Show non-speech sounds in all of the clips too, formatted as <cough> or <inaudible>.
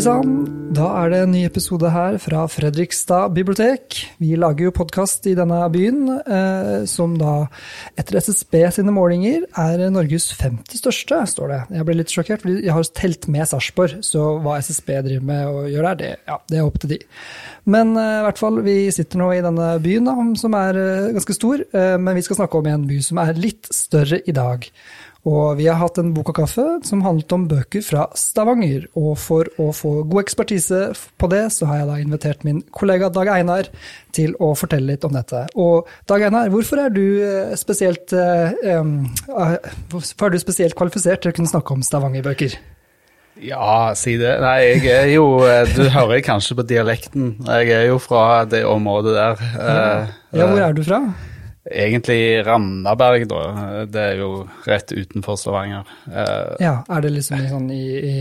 Hei sann! Da er det en ny episode her fra Fredrikstad bibliotek. Vi lager jo podkast i denne byen, eh, som da etter SSB sine målinger er Norges femte største, står det. Jeg ble litt sjokkert, for jeg har telt med Sarpsborg, så hva SSB driver med og gjør der, det, ja, det er opp til de. Men eh, i hvert fall, vi sitter nå i denne byen, da, som er eh, ganske stor, eh, men vi skal snakke om en by som er litt større i dag. Og vi har hatt en bok og kaffe som handlet om bøker fra Stavanger. Og for å få god ekspertise på det, så har jeg da invitert min kollega Dag Einar til å fortelle litt om dette. Og Dag Einar, hvorfor er du eh, spesielt, um, hvorfor er du spesielt kvalifisert til å kunne snakke om Stavanger-bøker? Ja, si det. Nei, jeg er jo Du hører kanskje på dialekten. Jeg er jo fra det området der. Ja, hvor er du fra? Egentlig Randaberg, da. Det er jo rett utenfor Stavanger. Uh, ja, er det liksom sånn i, i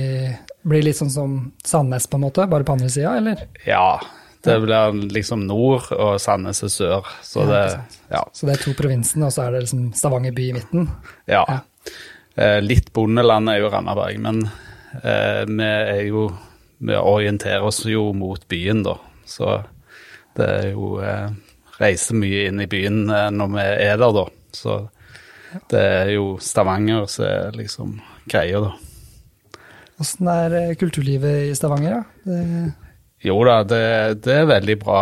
Blir litt sånn som Sandnes, på en måte? Bare på andre sida, eller? Ja. Det blir liksom nord, og Sandnes er sør. Så, ja, det, ja. så det er to provinsene, og så er det liksom Stavanger by i midten? Ja. ja. Uh, litt bondeland er jo Randaberg, men uh, vi er jo Vi orienterer oss jo mot byen, da. Så det er jo reiser mye inn i byen eh, når vi er der, da. Så det er jo Stavanger som er liksom greia, da. Åssen er eh, kulturlivet i Stavanger, da? Det... Jo da, det, det, er veldig bra.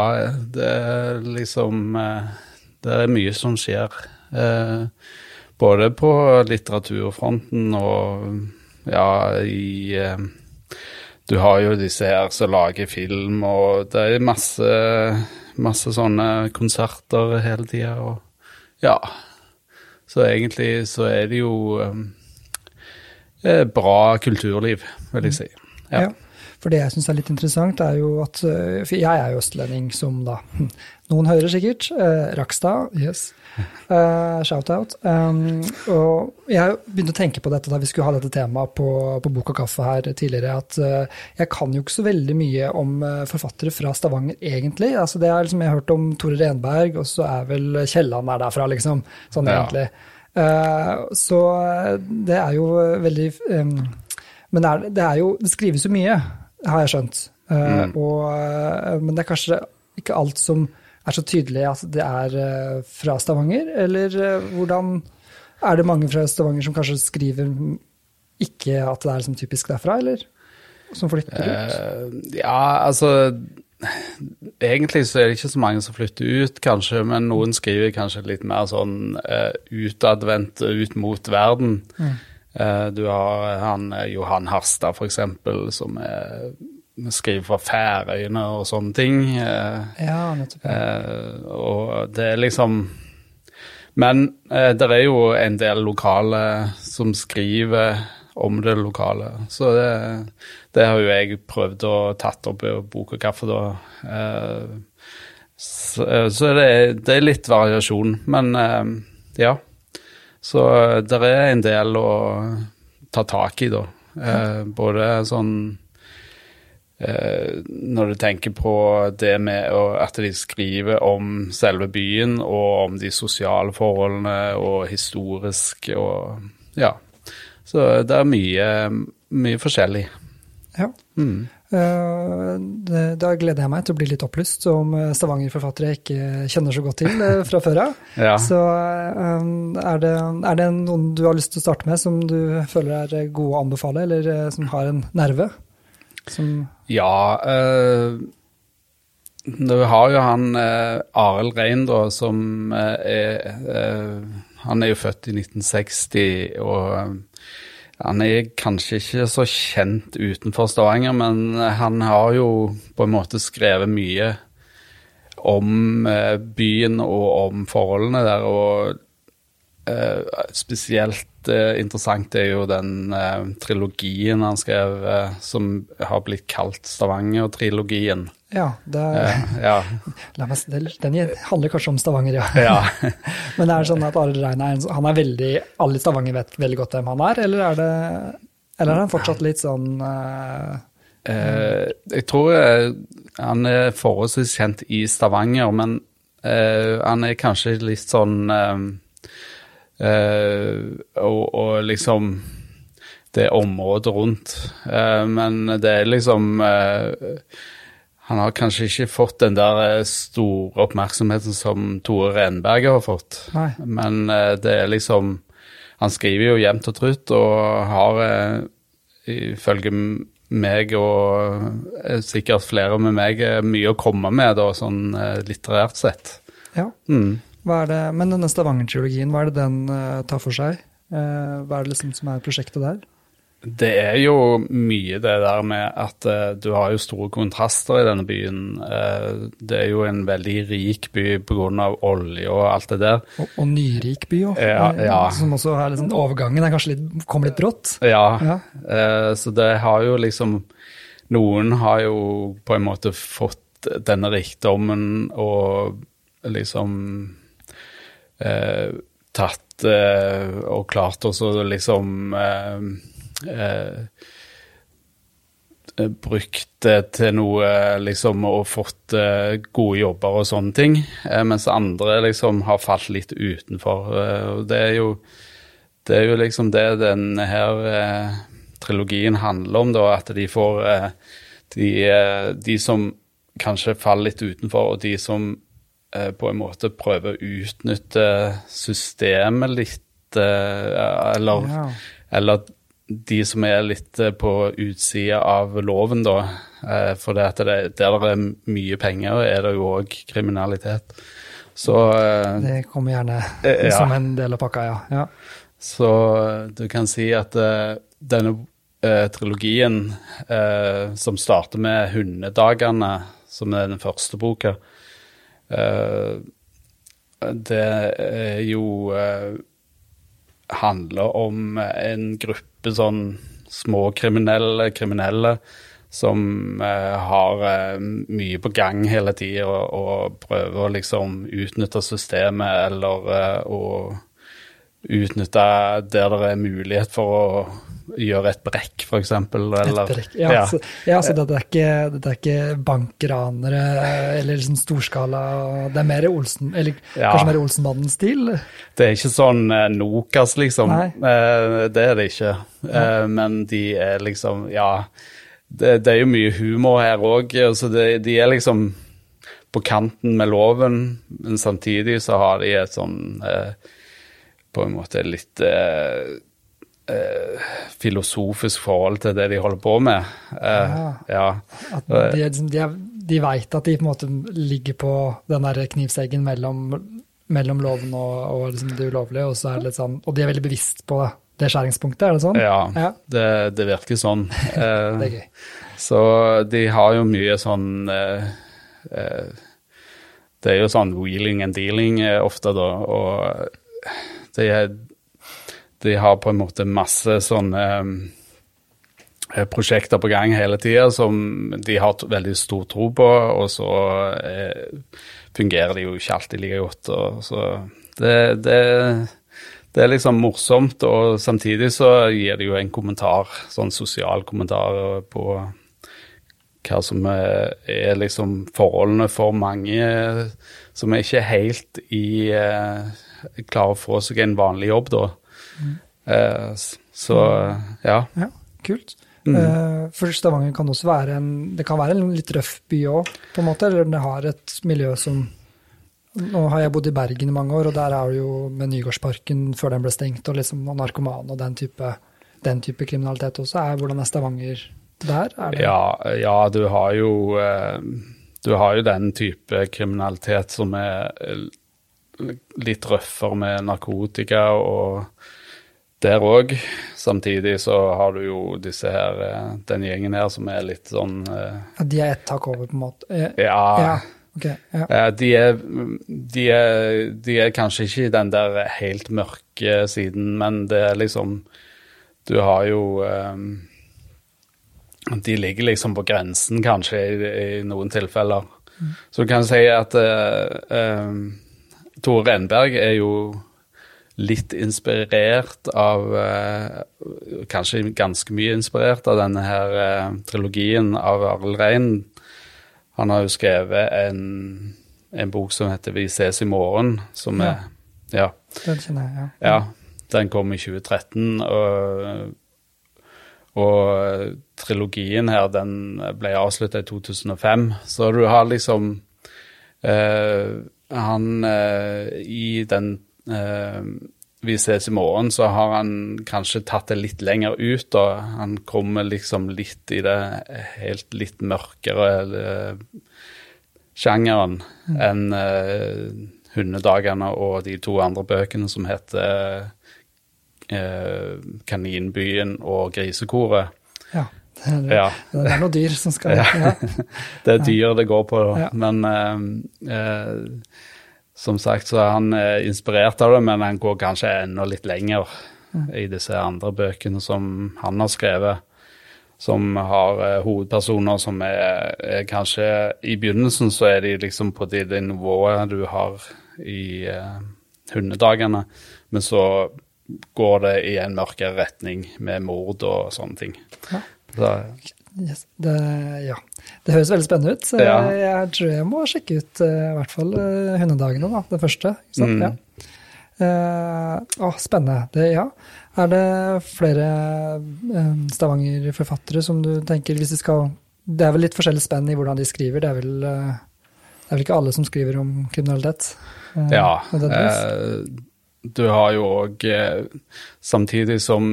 Det er liksom eh, Det er mye som skjer. Både på litteraturfronten og ja, i Du har jo disse her som lager film, og det er masse masse sånne konserter hele tida, og ja. Så egentlig så er det jo um, bra kulturliv, vil jeg si. Ja. ja. For det jeg syns er litt interessant, er jo at eh, For jeg er jo østlending, som da noen hører sikkert. Eh, Rakstad. Yes. <laughs> Eh, Shout-out. Um, og jeg begynte å tenke på dette da vi skulle ha dette temaet på, på Bok og kaffe her tidligere, at uh, jeg kan jo ikke så veldig mye om uh, forfattere fra Stavanger, egentlig. Altså, det er liksom, Jeg har hørt om Tore Renberg, og så er vel Kielland er derfra, liksom. Sånn ja. egentlig. så det er jo veldig um, Men det, er, det, er jo Det skrives jo mye, har jeg skjønt. Mm. Og, men det er kanskje ikke alt som er så tydelig at det er eh, fra Stavanger, eller eh, hvordan Er det mange fra Stavanger som kanskje skriver ikke at det er liksom typisk derfra, eller? Som flytter ut? Uh, ja, altså Egentlig så er det ikke så mange som flytter ut, kanskje, men noen skriver kanskje litt mer sånn uh, utadvendt ut mot verden. Mm. Uh, du har han Johan Harstad, eksempel, som er skriver fra Færøyene og sånne ting. Eh, ja, nettopp. Eh, og det er liksom Men eh, det er jo en del lokale som skriver om det lokale. Så det, det har jo jeg prøvd å tatt opp i Bok og kaffe, da. Så, så det, det, er litt variasjon. Men ja. Så det er en del å ta tak i, da. Både sånn Eh, når du tenker på det med at de skriver om selve byen og om de sosiale forholdene og historisk og Ja. Så det er mye, mye forskjellig. Ja. Mm. Uh, da gleder jeg meg til å bli litt opplyst om Stavanger-forfattere jeg ikke kjenner så godt til uh, fra før av. <laughs> ja. Så er, det, er, det, noen du har lyst til å starte med som du føler er gode å anbefale, eller som har en nerve? Som ja Du har jo han øh, Arild Rein, da, som øh, er Han er jo født i 1960, og han er kanskje ikke så kjent utenfor Stavanger, men han har jo på en måte skrevet mye om byen og om forholdene der, og spesielt uh, interessant er jo den uh, trilogien han skrev uh, som har blitt kalt Stavanger-trilogien. Ja, det er, ja. Meg, den handler kanskje om Stavanger, ja. ja. <laughs> Men er det sånn at Arild Rein er, han er veldig Alle i Stavanger vet veldig godt hvem han er, eller er, det, eller er han fortsatt litt sånn Jeg tror han er forholdsvis kjent i Stavanger, men han er kanskje litt sånn Uh, og, og, liksom det området rundt. Eh, men det er liksom eh, Han har kanskje ikke fått den der eh, store oppmerksomheten som Tore Renberget har fått. Nei. Men eh, det er liksom Han skriver jo jevnt og trutt og har eh, ifølge meg og eh, sikkert flere med meg eh, mye å komme med, da, sånn eh, litterært sett. Ja. Mm. Er det, men denne Stavanger-triologien, hva er det den uh, tar for seg? Uh, hva er det liksom som er prosjektet der? Det er jo mye det der med at uh, du har jo store kontraster i denne byen. Uh, det er jo en veldig rik by pga. olje og alt det der. Og, og nyrik by òg, Ja, ja. som også er liksom, overgangen er kanskje litt, kom litt brått. Ja, Ja. Uh, så det har jo liksom Noen har jo på en måte fått denne rikdommen og liksom eh, tatt eh, og klart også liksom eh, eh, eh, brukt til noe liksom og fått gode jobber og sånne ting, mens andre liksom har falt litt utenfor. Og det er jo det er jo liksom det denne her trilogien handler om, da, at de får de, de som kanskje faller litt utenfor, og de som på en måte prøver å utnytte systemet litt, eh, eller, Ja. eller de som er litt eh, på utsida av loven, da. Eh, for det det, der det er mye penger, er det jo òg kriminalitet. Så eh, Det kommer gjerne Eh, ja. som en del av pakka, ja. ja. Så eh, du kan si at eh, denne eh, trilogien, eh, som starter med 'Hundedagene', som er den første boka, eh, det er jo eh, handler om en gruppe sånn småkriminelle kriminelle som eh, har eh, mye på gang hele tida og, og prøver å liksom utnytte systemet eller eh, å utnytte der det er mulighet for å gjøre et brekk, f.eks. Eller Et brekk. Ja, Så, ja, så dette er ikke, dette er ikke bankranere eller liksom storskala, det er mer Olsen, eller Ja. kanskje mer Olsenmannen-stil? Det er ikke sånn eh, Nokas, liksom. Nei. Eh, det er det ikke. Eh, men de er liksom Ja, det, det er jo mye humor her òg. så det- de er liksom på kanten med loven, men samtidig så har de et sånn eh, På en måte litt eh, eh, filosofisk forhold til det de holder på med. Eh, ja. At de, er liksom- de, de veit at de på en måte ligger på den der knivseggen mellom, mellom loven og, og liksom det ulovlige, og, så er det litt sånn, og de er veldig bevisst på det, skjæringspunktet, er det sånn? Ja, Ja. Det, det virker sånn. <laughs> Eh, Det er gøy. Så de har jo mye sånn eh, eh, Det er jo sånn wheeling and dealing eh, ofte, da, og de, de har på en måte masse sånne eh, prosjekter på gang hele tida som de har veldig stor tro på, og så eh, fungerer de jo ikke alltid like godt. Og så det, det, det er liksom morsomt, og samtidig så gir det jo en kommentar, sånn sosial kommentar på hva som er, er liksom forholdene for mange som er ikke helt i eh, klarer å få seg en vanlig jobb, da. Eh, så ja. Ja, kult. Mm. Eh, for Stavanger kan også være en det kan være en litt røff by òg, på en måte. Eller det har et miljø som Nå har jeg bodd i Bergen i mange år, og der er det jo med Nygårdsparken før den ble stengt, og liksom og narkoman og den type, den type kriminalitet også. Er, hvordan er Stavanger der? Er det, Ja, ja, du har jo eh, Du har jo den type kriminalitet som er litt røffere med narkotika og der òg. Samtidig så har du jo disse her eh, den gjengen her som er litt sånn Ja, De er ett tak over, på en måte? Eh, Ja. ja. Okay, ja. Eh, De er, de, er, de er kanskje ikke i den der helt mørke siden, men det er liksom Du har jo um, De ligger liksom på grensen, kanskje, i, i noen tilfeller. Så du kan si at uh, eh, Tore Renberg er jo litt inspirert av eh, Kanskje ganske mye inspirert av denne her eh, trilogien av Arild Rein. Han har jo skrevet en, en bok som heter 'Vi ses i morgen', som Ja. er Ja. Den kjenner jeg, ja. ja den kom i 2013, og, og trilogien her, den ble avslutta i 2005. Så du har liksom eh, Han eh, i den eh, Vi ses i morgen, så har han kanskje tatt det litt lenger ut, og han kommer liksom litt i det helt litt mørkere eh, sjangeren mm. enn uh, Hundedagene og de to andre bøkene som heter uh, Kaninbyen og Grisekoret. Ja. Det er, ja. det er noe dyr som skal ja. <laughs> Det er dyr det går på, ja. men eh, eh, som sagt så er han eh, inspirert av det, men han går kanskje enda litt lenger i disse andre bøkene som han har skrevet som har uh, hovedpersoner som er, er, kanskje I begynnelsen så er de liksom på det, det nivået du har i uh, hundedagene, men så går det i en mørkere retning med mord og sånne ting. Ja. Så, yes, det, ja. det, høres veldig spennende ut. Ja. Jeg tror jeg må sjekke ut uh, i hvert fall hundedagene, da, det første. Mm. Ja. å, spennende. Det, ja. Er det flere eh, Stavanger-forfattere som du tenker hvis de skal Det er vel litt forskjellig spenn i hvordan de skriver. Det er vel, det er vel ikke alle som skriver om kriminalitet? Ja. Du har jo òg Samtidig som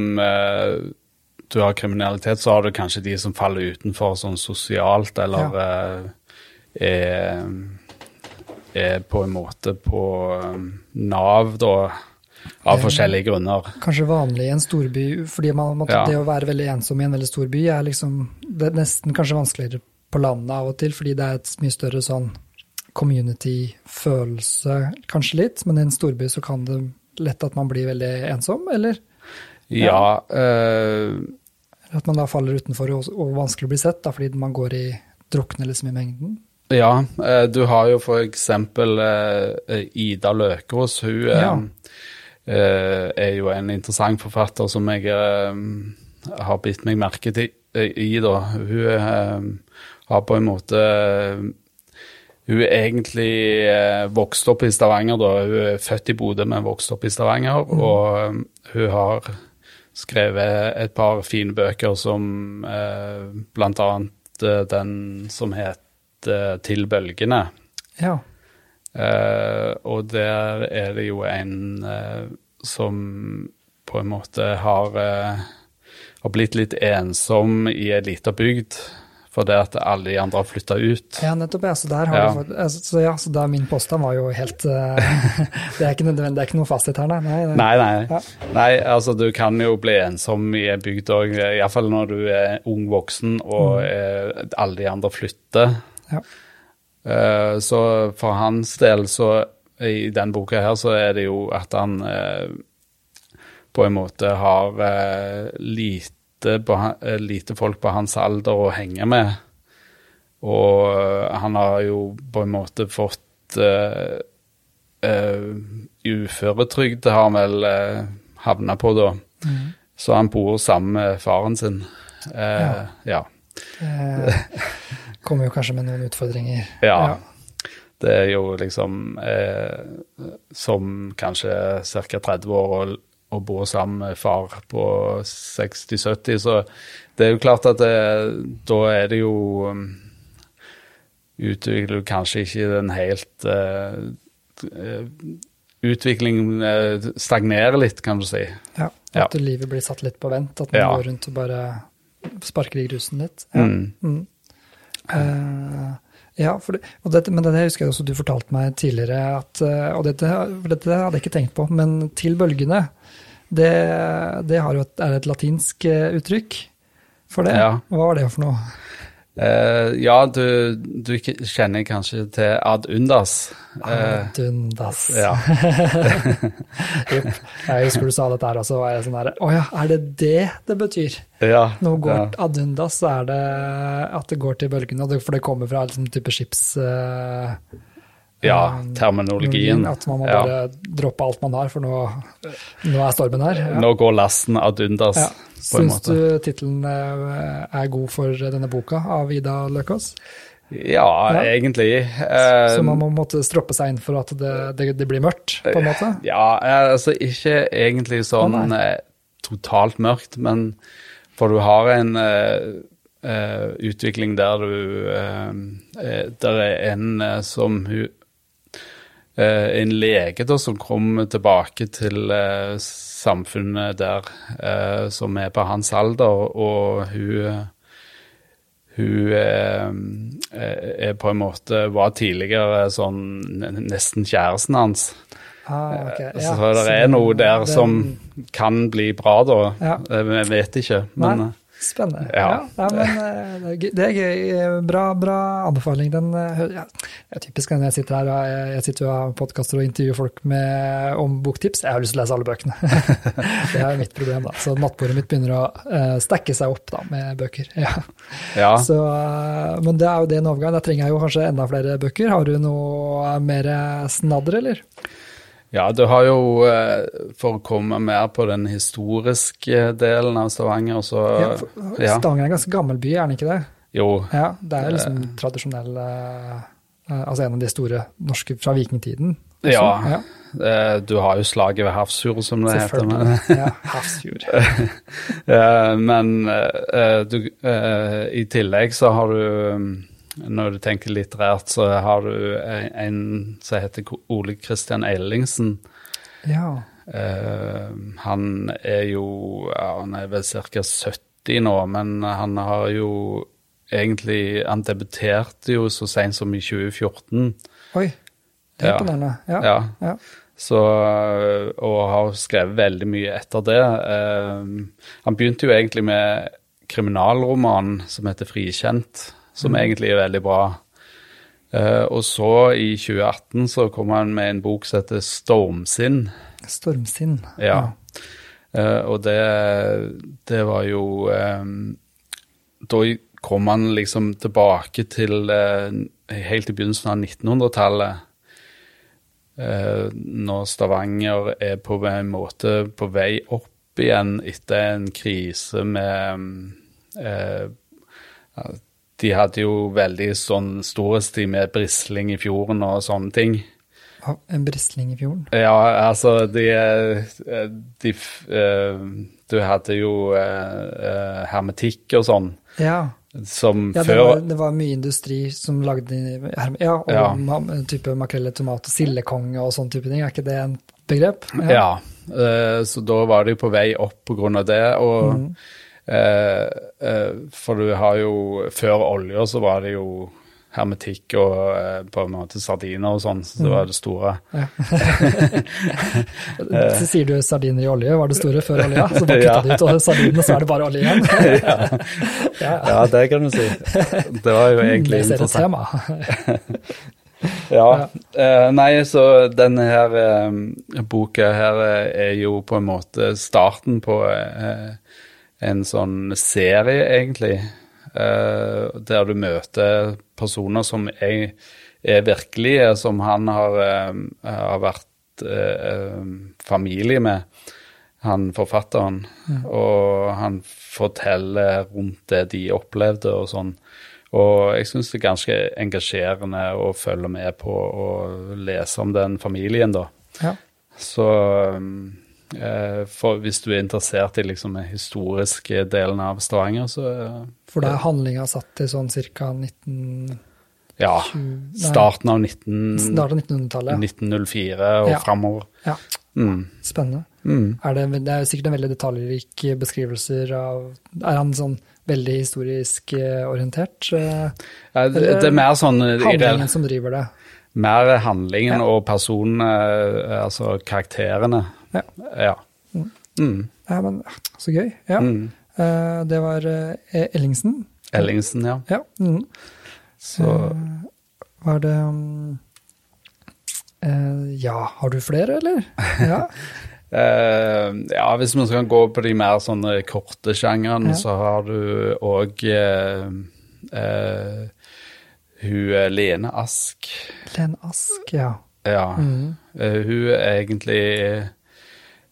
du har kriminalitet, så har du kanskje de som faller utenfor sånn sosialt, eller ja. er, er på en måte på Nav, da av forskjellige grunner. Kanskje vanlig i en storby, fordi man, man, ja. det å være veldig ensom i en veldig stor by er liksom Det er nesten kanskje vanskeligere på landet av og til, fordi det er et mye større sånn community-følelse, kanskje litt. Men i en storby så kan det lett at man blir veldig ensom, eller? Ja. ja øh... At man da faller utenfor og, og vanskelig bli sett, da, fordi man går i drukner liksom i mengden. Ja, øh, du har jo for eksempel øh, Ida Løkås. Hun ja Eh, er jo en interessant forfatter som jeg eh, har bitt meg merke til, eh, i. da. Hun har på en måte Hun er egentlig vokst opp i Stavanger, da. Hun er født i Bodø, men vokst opp i Stavanger. Mm. Og hun har skrevet et par fine bøker som blant annet den som heter Til bølgene. Ja. Eh, og der er det jo en uh, som på en måte har, uh, har blitt litt ensom i ei lita bygd fordi at alle de andre har flytta ut. Ja, nettopp. Ja. Så der har ja. du altså, så ja, så da min påstand var jo helt <laughs> Det er ikke nødvendig, det er ikke noe fasit her, nei. Nei, nei. nei, ja. nei altså du kan jo bli ensom i en bygd òg, iallfall når du er ung voksen og mm. alle de andre flytter. Ja. Uh, så for hans del, så i den boka her, så er det jo at han uh, på en måte har uh, lite, lite, folk på hans alder å henge med. Og han har jo på en måte fått uh, Uføretrygd har han vel havna på, da. Mm. Så han bor sammen med faren sin. ja. ja kommer jo kanskje med noen utfordringer. Ja. ja. Det er jo liksom eh, som kanskje ca. 30 år og, og bo sammen med far på 60-70, så det er jo klart at det, da er det jo um, Utvikler du kanskje ikke den helt uh, Utviklingen uh, stagnerer litt, kan du si. Ja, at ja. livet blir satt litt på vent. At man ja. går rundt og bare sparker i grusen litt. Ja. Mm. Mm. Uh, ja, det, dette, men det husker jeg også du fortalte meg tidligere, at, eh, og dette, dette, hadde jeg ikke tenkt på, men til bølgene, det, det jo et, er et latinsk eh, uttrykk for det. Ja. Hva var det for noe? Uh, ja, du, du, kjenner kanskje til ad undas. Uh, ad undas. Ja. <laughs> jeg husker du sa dette her, også, var jeg sånn her Å ja, er det det det betyr? Ja, Når går ja. ad undas, så er det at det går til bølgene, for det kommer fra liksom, type skips... Uh, ja, terminologien. At man må bare droppe alt man har, for nå, nå er stormen her. Nå går lasten ad undas. Ja. Syns du tittelen eh, er god for denne boka av Ida Løkås? Ja, ja, egentlig. Så man må måtte stroppe seg inn for at det, det, det, blir mørkt, på en måte? Ja, altså ikke egentlig sånn oh, totalt mørkt, men For du har en uh, uh, utvikling der du uh, eh, Der er en eh, som hun eh, En lege da som kom tilbake til eh, samfunnet der, eh, som er på hans alder, og hun hun eh, er på en måte var tidligere sånn nesten kjæresten hans. Ah, ok, Eh, ja. Så det er noe der den- som kan bli bra, da. Ja. Jeg vet ikke, men Nei, spennende. ja. Ja, men eh, det er gøy. Gøy. Bra, bra anbefaling. Den, eh, ja. Det er typisk når jeg sitter her og jeg, sitter og har podkaster og intervjuer folk med, om boktips. Jeg har lyst til å lese alle bøkene. <laughs> det er mitt problem, da. Så nattbordet mitt begynner å uh, stekke seg opp da, med bøker. Ja. ja. Så, eh, men det er jo det en overgang. Da trenger jeg jo kanskje enda flere bøker. Har du noe mer snadder, eller? Ja, du har jo, eh, for å komme mer på den historiske delen av Stavanger, så Ja, ja. Stavanger er en ganske gammel by, er den ikke det? Jo, Ja, det er liksom tradisjonell eh, eh, Altså en av de store norske fra vikingtiden. også. Ja. ja eh, du har jo slaget ved Hafrsfjord, som det heter. Men. <laughs> Ja, Hafrsfjord. eh, men eh, du, eh, i tillegg så har du mm, Når du tenker litterært, så har du en, en som heter Ole Christian Ellingsen. Ja. Uh, han er jo ja, Han er vel ca. 70 nå, men han har jo egentlig Han debuterte jo så seint som i 2014. Oi, det er på imponerende. Ja. Ja. Ja. Så, og har skrevet veldig mye etter det. Uh, han begynte jo egentlig med kriminalromanen som heter 'Frikjent', som Mm. egentlig er veldig bra. Uh, og så, i 2018, så kom han med en bok som heter 'Stormsinn'. Stormsinn. Ja. Uh, og det, det var jo um, Da kom han liksom tilbake til uh, helt i begynnelsen av 1900-tallet. Eh, når Stavanger er på en måte på vei opp igjen etter en krise med um, De hadde jo veldig sånn storhetstid med brisling i fjorden og sånne ting. En brisling i fjorden. Ja, altså de, eh, de eh, Du hadde jo eh, hermetikk og sånn, Ja. som Ja, det var, det var mye industri som lagde Ja, og Ja. type makrell i tomat og sildekonge og sånn type ting. Er ikke det en begrep? Ja. ja så da var de på vei opp på grunn av det. Og Mm. Eh, eh, For du har jo Før olja så var det jo hermetikk og eh, på en måte sardiner og sånn, så det var det store. Ja. <laughs> så sier du sardiner i olje, var det store før olja? Så bare kutta <laughs> Ja. de ut sardinene, så er det bare olje igjen. <laughs> ja. Ja, det kan du si. Det var jo egentlig det interessant. tema. Ja. eh, nei, så denne her eh, boka her eh, er jo på en måte starten på eh, en sånn serie, egentlig. eh, der du møter personer som er, er virkelige, som han har, eh, har vært eh, familie med, han forfatteren. Og han forteller rundt det de opplevde og sånn. Og jeg syns det er ganske engasjerende å følge med på og lese om den familien, da. Ja. Så for hvis du er interessert i liksom den historiske delen av Stavanger, så eh, For da er handlinga satt til sånn ca. 19... ja. Starten av 19, Starten av 1900-tallet. 1904 og Ja. framover. Ja, Mm. spennende. Mm. Er det, det er sikkert en veldig detaljrik beskrivelser av Er han sånn veldig historisk eh, orientert? eh, Ja, det, det er mer sånn eh, Handlingen som driver det. Mer handlingen og personene, eh, altså karakterene. Ja. Ja. Mm. Ja, men så gøy. Ja. Mm. Uh, det var uh, Ellingsen. Ellingsen, ja. Ja. Mm. Så uh, var det um, Ja, har du flere, eller? <laughs> Ja. Ja, hvis man skal gå på de mer sånne korte sjangrene, Ja. så har du òg hun Lene Ask. Lene Ask, ja. Ja. Mm. Uh, hun er egentlig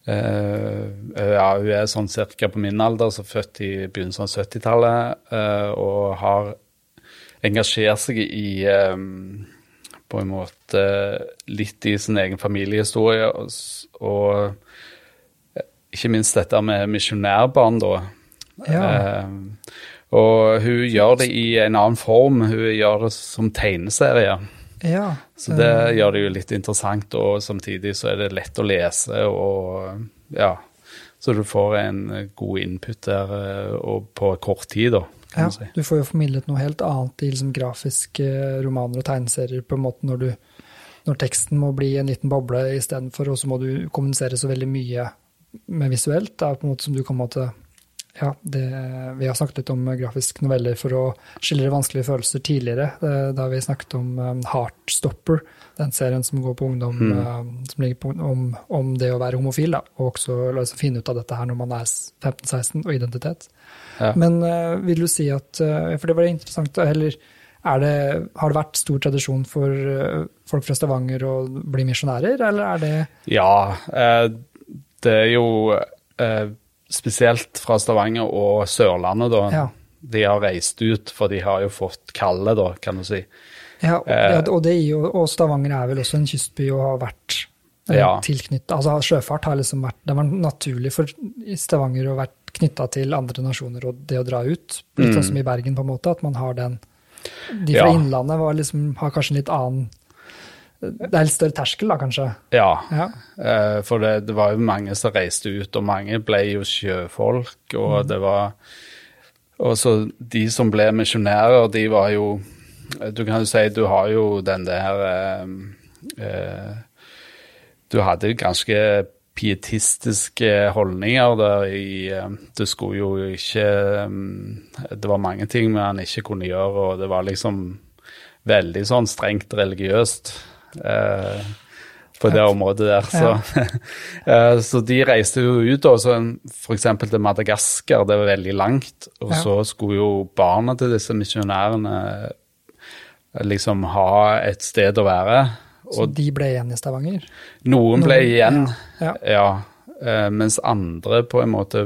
Ja, hun er sånn cirka på min alder, så født i begynnelsen av 70-tallet, eh, og har engasjert seg i eh, på en måte litt i sin egen familiehistorie, og, eh, ikke minst dette med misjonærbarn, da. Ja. Eh, og hun gjør det i en annen form. Hun gjør det som tegneserie. Ja. Så det gjør det jo litt interessant, og samtidig så er det lett å lese og ja. Så du får en god input der eh, og på kort tid, da. kan Ja, man si. du får jo formidlet noe helt annet i liksom grafiske romaner og tegneserier på en måte når, du, når teksten må bli en liten boble istedenfor, og så må du kommunisere så veldig mye med visuelt. Det er på en måte som du kan måte ja, det, Vi har snakket litt om grafiske noveller for å skildre vanskelige følelser tidligere. eh, Da vi snakket om um, Heartstopper, den serien som går på ungdom, Mm. eh, som ligger på, om, om det å være homofil, da, og også liksom finne ut av dette her når man er 15-16, og identitet. Ja. Men eh, vil du si at eh, For det var interessant, eller er det, har det vært stor tradisjon for eh, folk fra Stavanger å bli misjonærer, eller er det Ja, eh, det er jo eh, spesielt fra Stavanger og Sørlandet, da. Ja. De har reist ut, for de har jo fått kallet, da, kan du si. Ja, og, Eh. og, det, jo- og Stavanger er vel også en kystby og har vært eh, Ja. tilknyttet Altså sjøfart har liksom vært Det var naturlig for Stavanger å vært knytta til andre nasjoner og det å dra ut. Litt Mm. sånn som i Bergen, på en måte, at man har den De fra Ja. Innlandet liksom, har kanskje en litt annen Det er litt større terskel, da, kanskje. Ja, Ja. eh, for det, det var jo mange som reiste ut, og mange ble jo sjøfolk, og det var Og så de som ble misjonærer, de var jo Du kan jo si du har jo den der eh, eh, Du hadde jo ganske pietistiske holdninger der i eh, Du skulle jo ikke eh, Det var mange ting man ikke kunne gjøre, og det var liksom veldig sånn strengt religiøst på det området der. Så, <laughs> eh, så de reiste jo ut, og f.eks. til Madagaskar, det var veldig langt. Og Ja. så skulle jo barna til disse misjonærene liksom ha et sted å være. Så de ble igjen i Stavanger? Noen ble igjen, Ja. ja. eh, mens andre på en måte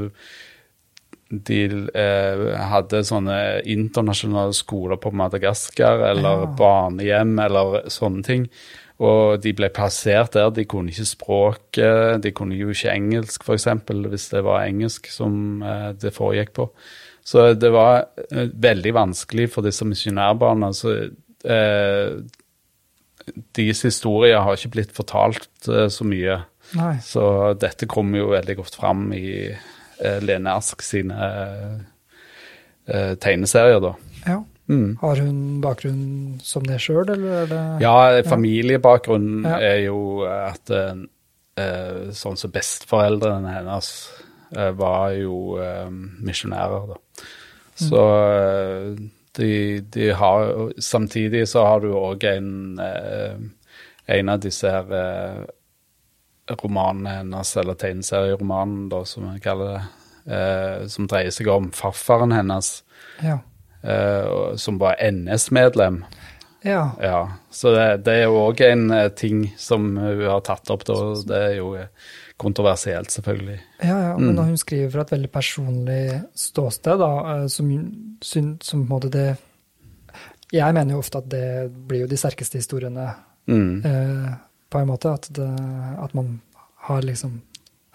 de eh, hadde sånne internasjonale skoler på Madagaskar, eller Ja. barnehjem, eller sånne ting. Og de ble plassert der. De kunne ikke språket, de kunne jo ikke engelsk, f.eks., hvis det var engelsk som eh, det foregikk på. Så det var eh, veldig vanskelig for disse misjonærbarna. Så eh, deres historier har ikke blitt fortalt eh, så mye. Nei. Så dette kommer jo veldig godt fram i Lene Ask sine eh, tegneserier, da. Ja. Mm. Har hun bakgrunn som det sjøl, eller er det Ja, familiebakgrunnen Ja. er jo at eh, eh, sånn som besteforeldrene hennes eh, var jo eh, misjonærer, da. Så eh, de, de har Samtidig så har du òg en eh, en av disse her romanene hennes, eller tegneserieromanen, da, som vi kaller det, eh, som dreier seg om farfaren hennes, Ja. eh, som var NS-medlem. ja. Ja, så det, det er jo òg en eh, ting som hun har tatt opp, da. Det er jo eh, kontroversielt, selvfølgelig. Ja, ja, men Mm. hun skriver fra et veldig personlig ståsted, da, eh, som, som på en måte det Jeg mener jo ofte at det blir jo de sterkeste historiene, Mm. eh, på en måte. At, det, at man har liksom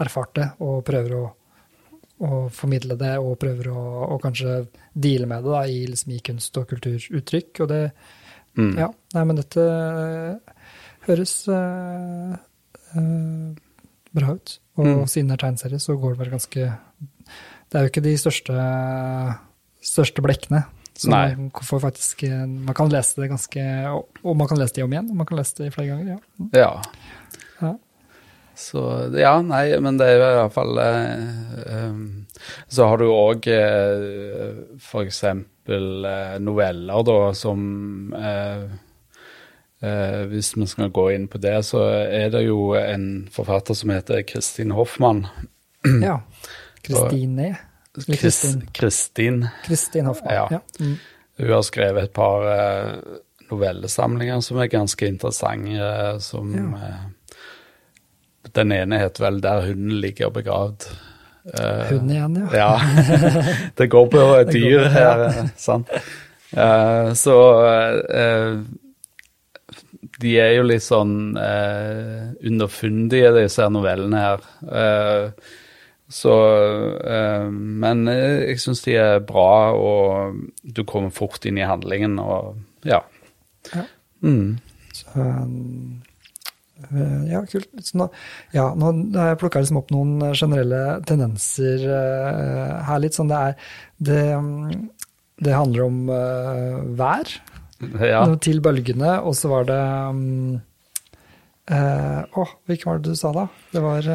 erfart det og prøver å, å formidle det, og prøver å og kanskje deale med det da, i, liksom, i kunst- og kulturuttrykk. Og det Mm. Ja, nei, men dette eh, høres uh, uh, bra ut. Og Mm. siden det er tegneserie, så går det vel ganske Det er jo ikke de største, største blekkene. Så Nei. man får faktisk eh, Man kan lese det ganske Og og man kan lese det om igjen, og man kan lese det flere ganger, ja. Ja. Ja. Så ja, nei, men det er jo i hvert fall eh, um, Så har du òg eh, eksempel eh, noveller, da, som eh, eh, Hvis vi skal gå inn på det, så er det jo en forfatter som heter Kristin Hoffmann. ja. <clears throat> Kristine. Chris, Kristin. Kristin. Kristin Hoffmann. Ja. Ja. Mm. Hun har skrevet et par eh, novellesamlinger som er ganske interessante. eh, som Ja. eh, Den ene heter vel 'Der hunden ligger begravd'. Eh, Hun igjen, ja. Ja. <laughs> det går på går dyr på- her, ja. her, sant. Uh, så uh, de er jo litt sånn uh, underfundige, disse novellene her. Eh, Så eh, Men eh, jeg syns de er bra, og du kommer fort inn i handlingen, og ja. Ja. Mm. Så, eh, ja, kult. Nå, ja, nå har jeg plukka liksom opp noen generelle tendenser eh, her litt. Sånn det er Det, det handler om vær ja. til bølgene, og så var det eh, Å, hvilken var det du sa, da? Det var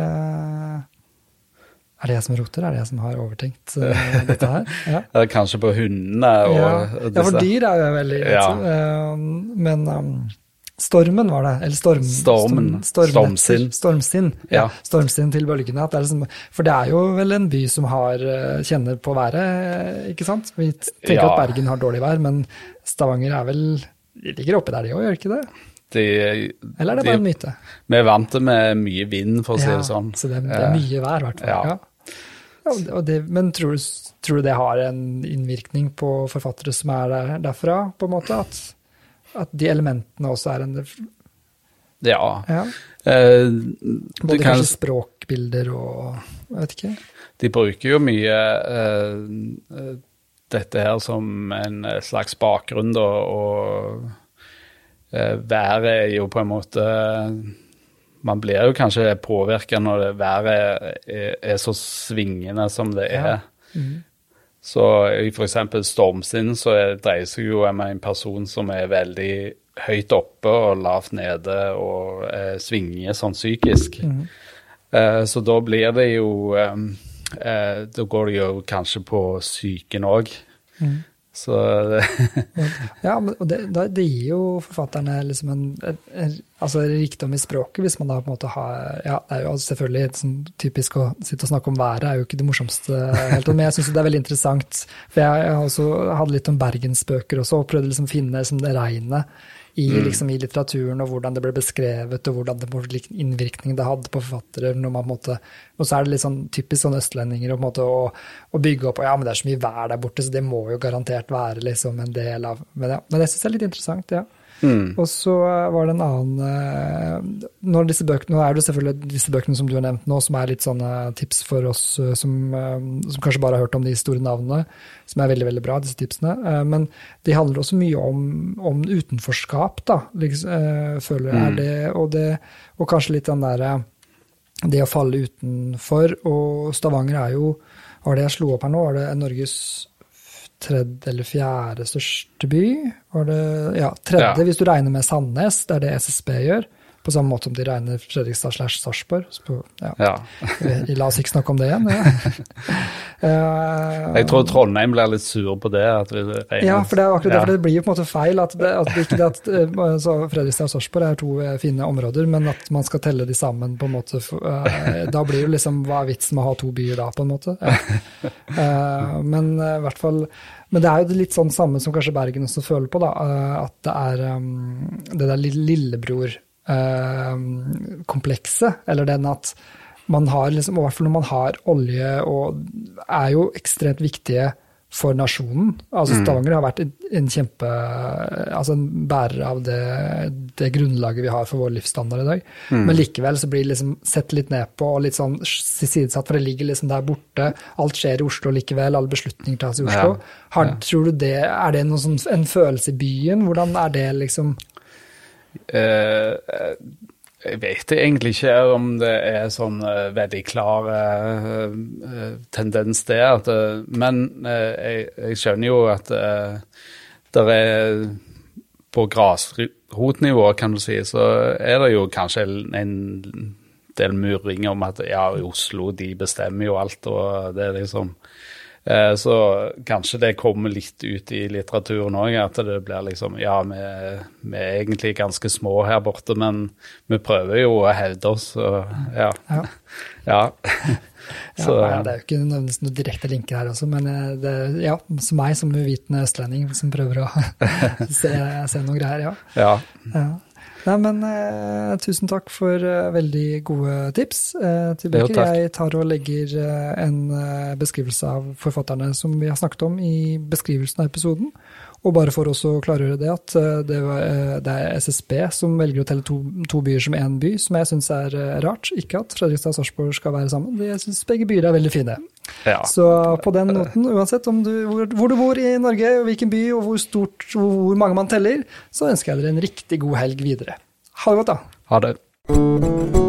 Er det jeg som roter? Er det jeg som har overtenkt uh, <laughs> dette her? Ja. Kanskje på hundene og ja. ja, for dyr er jo veldig Ja. Uh, Men um, stormen var det. Eller storm, Stormen. storm- Stormsinn. Stormsinn. Ja. Stormsinn til bølgene. Det liksom, for det er jo vel en by som har, eh, kjenner på været, ikke sant? Vi tenker at Bergen har dårlig vær, men Stavanger er vel De ligger oppi der, de òg, gjør ikke det? De, Eller er det de- bare en myte? Vi er vant til med mye vind, for å si det sånn. Så det, det er Eh, mye vær, i hvert fall. ja. Ja. Det- men tror du, tror du det har en innvirkning på forfattere som er der, derfra, på en måte? At, at de elementene også er en Ja. ja, Eh, Både kan, kanskje språkbilder og Jeg vet ikke. de bruker jo mye eh, eh, dette her som en slags bakgrunn, da, og været er jo på en måte Man blir jo kanskje påvirka når det været er, er så svingende som det er. Ja. Mhm. Så i f.eks. stormsinn så er- dreier det seg jo om en person som er veldig høyt oppe og lavt nede og eh, svinger sånn psykisk. Mhm. Eh, så da blir det jo eh, eh, Da går det jo kanskje på psyken òg. Mhm. Så det, <laughs> Ja, men, det, det gir jo forfatterne liksom en, en, en altså rikdom i språket, hvis man da på en måte har Ja, det er jo selvfølgelig sånn typisk å sitte og snakke om været, er jo ikke det morsomste helt, men jeg syns det er veldig interessant. For jeg, jeg hadde litt om bergensbøker også, og prøvde liksom å finne liksom det regnet i, liksom, i litteraturen, og hvordan det ble beskrevet, og hvordan det, hvilken innvirkning det hadde på forfattere. måte, Og så er det litt sånn typisk sånn østlendinger å, å bygge opp og Ja, men det er så mye vær der borte, så det må jo garantert være liksom en del av Men, ja, men det syns jeg er litt interessant, ja. Mm, Og så var det en annen eh, når disse bøkene, Nå er det selvfølgelig disse bøkene som du har nevnt nå, som er litt sånne tips for oss eh, som, eh, som kanskje bare har hørt om de store navnene, som er veldig veldig bra, disse tipsene. Men de handler også mye om, om utenforskap, da, liksom, føler jeg. Mm. det, og, det, og kanskje litt den derre det å falle utenfor. Og Stavanger er jo, var det jeg slo opp her nå, var det Norges tredje eller fjerde største by? Var det, ja, tredje Ja. hvis du regner med Sandnes, det er det SSB gjør. På samme måte som de regner Fredrikstad slash Sarpsborg. Ja. ja. La oss ikke snakke om det igjen. Ja. <laughs> Eh, Jeg tror Trondheim blir litt sur på det. At vi ja, for det er akkurat det, for det blir jo på en måte feil. At, det, at ikke det at eh, så Fredrikstad og Sarpsborg er to eh, fine områder, men at man skal telle de sammen på en måte. eh, Da blir jo liksom Hva er vitsen med å ha to byer da, på en måte? Ja. <laughs> Eh, Men i hvert fall Men det er jo litt sånn samme som kanskje Bergen også føler på, da. At det er um, det der lille- lillebror-komplekset, eller den at man har liksom, og i hvert fall når man har olje og er jo ekstremt viktige for nasjonen. Altså Stavanger har vært en, kjempe altså en bærer av det, det grunnlaget vi har for vår livsstandard i dag. Men likevel så blir det liksom sett litt ned på og litt sånn sidesatt, for det ligger liksom der borte. Alt skjer i Oslo likevel, alle beslutninger tas i Oslo. Ja. Har. Tror du det, Er det sånn, en følelse i byen? Hvordan er det liksom Eh, eh, jeg vet egentlig ikke om det er sånn uh, veldig klar uh, tendens der. At, men jeg, jeg skjønner jo at det er På grasrotnivå, kan du si, så er det jo kanskje en- del murringer om at ja, Oslo de bestemmer jo alt, og det er liksom Så kanskje det kommer litt ut i litteraturen òg, at det blir liksom Ja, vi, vi er egentlig ganske små her borte, men vi prøver jo å hevde oss, og ja. Ja. <laughs> ja. Ja, Så, nei, det er jo ikke nødvendigvis noen direkte linker her også, men eh, det, ja, som meg som uvitende østlending som prøver å <laughs> se, se noen greier, ja. ja. Nei, men eh, tusen takk for eh, veldig gode tips eh, til Jo, Jeg tar og legger eh, en eh, beskrivelse av forfatterne som vi har snakket om i beskrivelsen av episoden. Og bare for å klargjøre det, at eh, det, var, eh, det er SSB som velger å telle to, to byer som én by, som jeg syns er eh, rart. Ikke at Fredrikstad og Sarpsborg skal være sammen, jeg syns begge byer er veldig fine. Ja. Så på den noten, uansett du, hvor, hvor, du bor i Norge, og hvilken by og hvor, stort, hvor mange man teller, så ønsker jeg dere en riktig god helg videre. Ha det godt, da. Ha det.